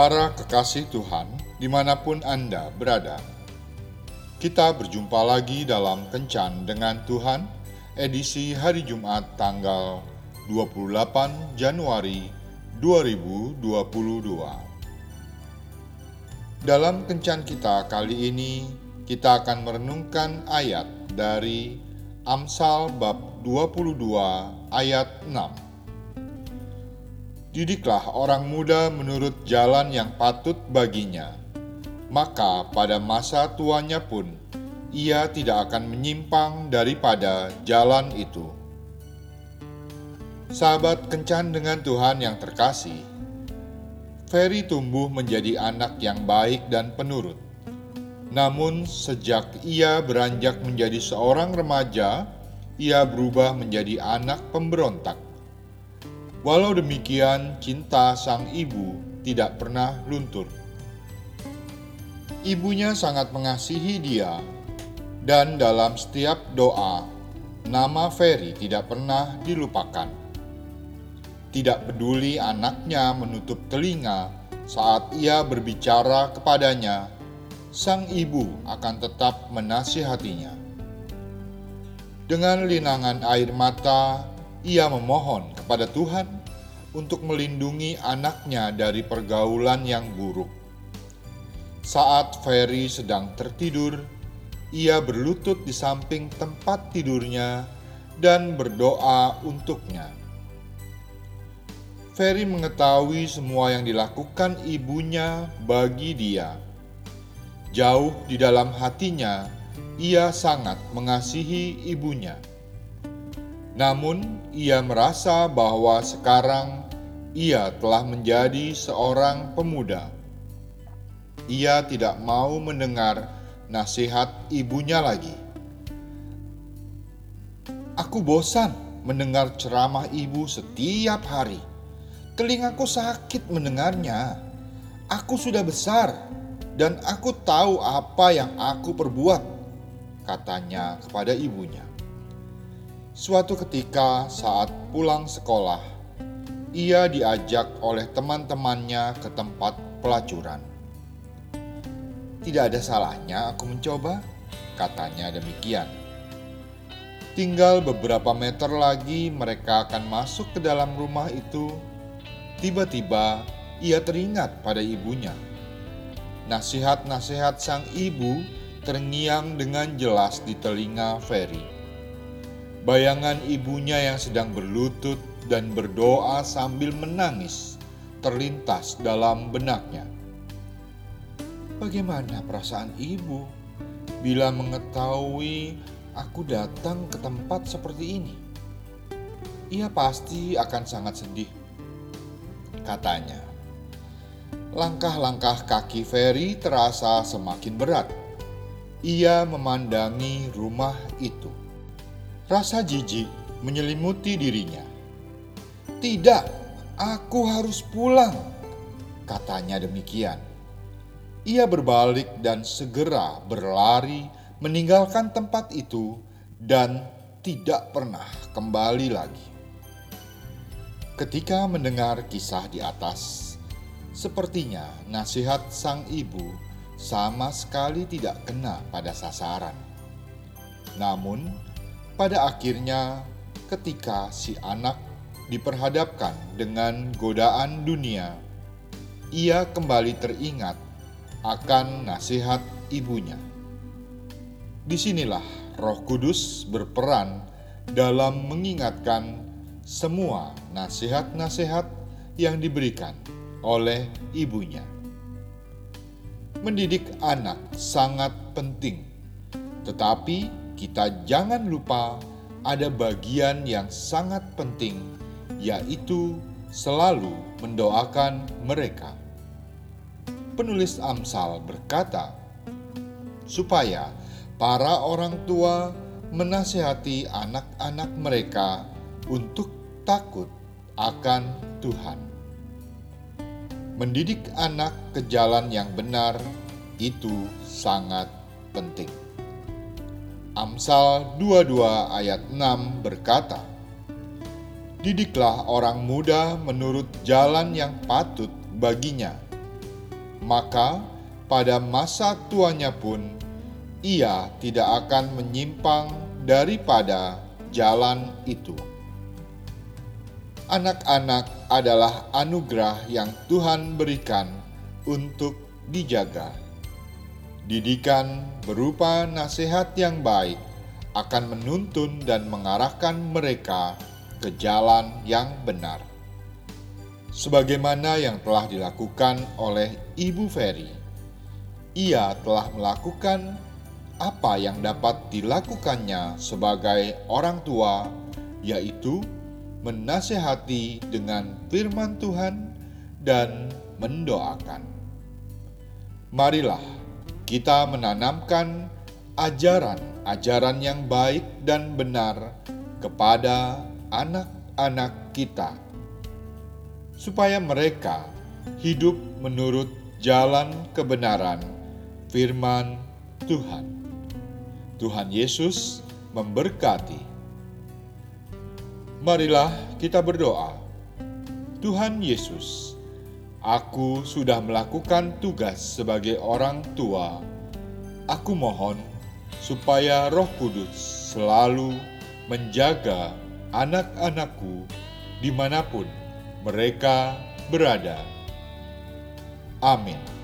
Para kekasih Tuhan, di mana pun Anda berada, kita berjumpa lagi dalam Kencan dengan Tuhan, edisi hari Jumat tanggal 28 Januari 2022. Dalam Kencan kita kali ini, kita akan merenungkan ayat dari Amsal bab 22 ayat 6 Didiklah orang muda menurut jalan yang patut baginya, maka pada masa tuanya pun ia tidak akan menyimpang daripada jalan itu. Sahabat kencan dengan Tuhan yang terkasih, Ferry tumbuh menjadi anak yang baik dan penurut. Namun, sejak ia beranjak menjadi seorang remaja, ia berubah menjadi anak pemberontak Walau demikian, cinta sang ibu tidak pernah luntur. Ibunya sangat mengasihi dia, dan dalam setiap doa, nama Ferry tidak pernah dilupakan. Tidak peduli anaknya menutup telinga saat ia berbicara kepadanya, sang ibu akan tetap menasihatinya. Dengan linangan air mata, ia memohon kepada Tuhan untuk melindungi anaknya dari pergaulan yang buruk. Saat Ferry sedang tertidur, ia berlutut di samping tempat tidurnya dan berdoa untuknya. Ferry mengetahui semua yang dilakukan ibunya bagi dia. Jauh di dalam hatinya, ia sangat mengasihi ibunya namun, ia merasa bahwa sekarang ia telah menjadi seorang pemuda. Ia tidak mau mendengar nasihat ibunya lagi. Aku bosan mendengar ceramah ibu setiap hari. Telingaku sakit mendengarnya. Aku sudah besar dan aku tahu apa yang aku perbuat, katanya kepada ibunya. Suatu ketika, saat pulang sekolah, ia diajak oleh teman-temannya ke tempat pelacuran. Tidak ada salahnya aku mencoba, katanya demikian. Tinggal beberapa meter lagi, mereka akan masuk ke dalam rumah itu. Tiba-tiba ia teringat pada ibunya. Nasihat-nasihat sang ibu terngiang dengan jelas di telinga Ferry Bayangan ibunya yang sedang berlutut dan berdoa sambil menangis terlintas dalam benaknya. Bagaimana perasaan ibu bila mengetahui aku datang ke tempat seperti ini? Ia pasti akan sangat sedih, katanya. Langkah-langkah kaki Ferry terasa semakin berat. Ia memandangi rumah itu Rasa jijik menyelimuti dirinya. Tidak, aku harus pulang, katanya demikian. Ia berbalik dan segera berlari meninggalkan tempat itu dan tidak pernah kembali lagi. Ketika mendengar kisah di atas, sepertinya nasihat sang ibu sama sekali tidak kena pada sasaran. Namun, pada akhirnya, ketika si anak diperhadapkan dengan godaan dunia, ia kembali teringat akan nasihat ibunya. Di sinilah Roh Kudus berperan dalam mengingatkan semua nasihat-nasihat yang diberikan oleh ibunya. Mendidik anak sangat penting, tetapi kita jangan lupa ada bagian yang sangat penting, yaitu selalu mendoakan mereka. Penulis Amsal berkata, supaya para orang tua menasihati anak-anak mereka untuk takut akan Tuhan. Mendidik anak ke jalan yang benar itu sangat penting. Amsal 22 ayat 6 berkata, Didiklah orang muda menurut jalan yang patut baginya, maka pada masa tuanya pun ia tidak akan menyimpang daripada jalan itu. Anak-anak adalah anugerah yang Tuhan berikan untuk dijaga. Didikan berupa nasihat yang baik akan menuntun dan mengarahkan mereka ke jalan yang benar. Sebagaimana yang telah dilakukan oleh Ibu Ferry, ia telah melakukan apa yang dapat dilakukannya sebagai orang tua, yaitu menasehati dengan firman Tuhan dan mendoakan. Marilah kita menanamkan ajaran-ajaran yang baik dan benar kepada anak-anak kita, supaya mereka hidup menurut jalan kebenaran firman Tuhan. Tuhan Yesus memberkati. Marilah kita berdoa. Tuhan Yesus, aku sudah melakukan tugas sebagai orang tua. Aku mohon supaya Roh Kudus selalu menjaga anak-anakku di mana pun mereka berada. Amin.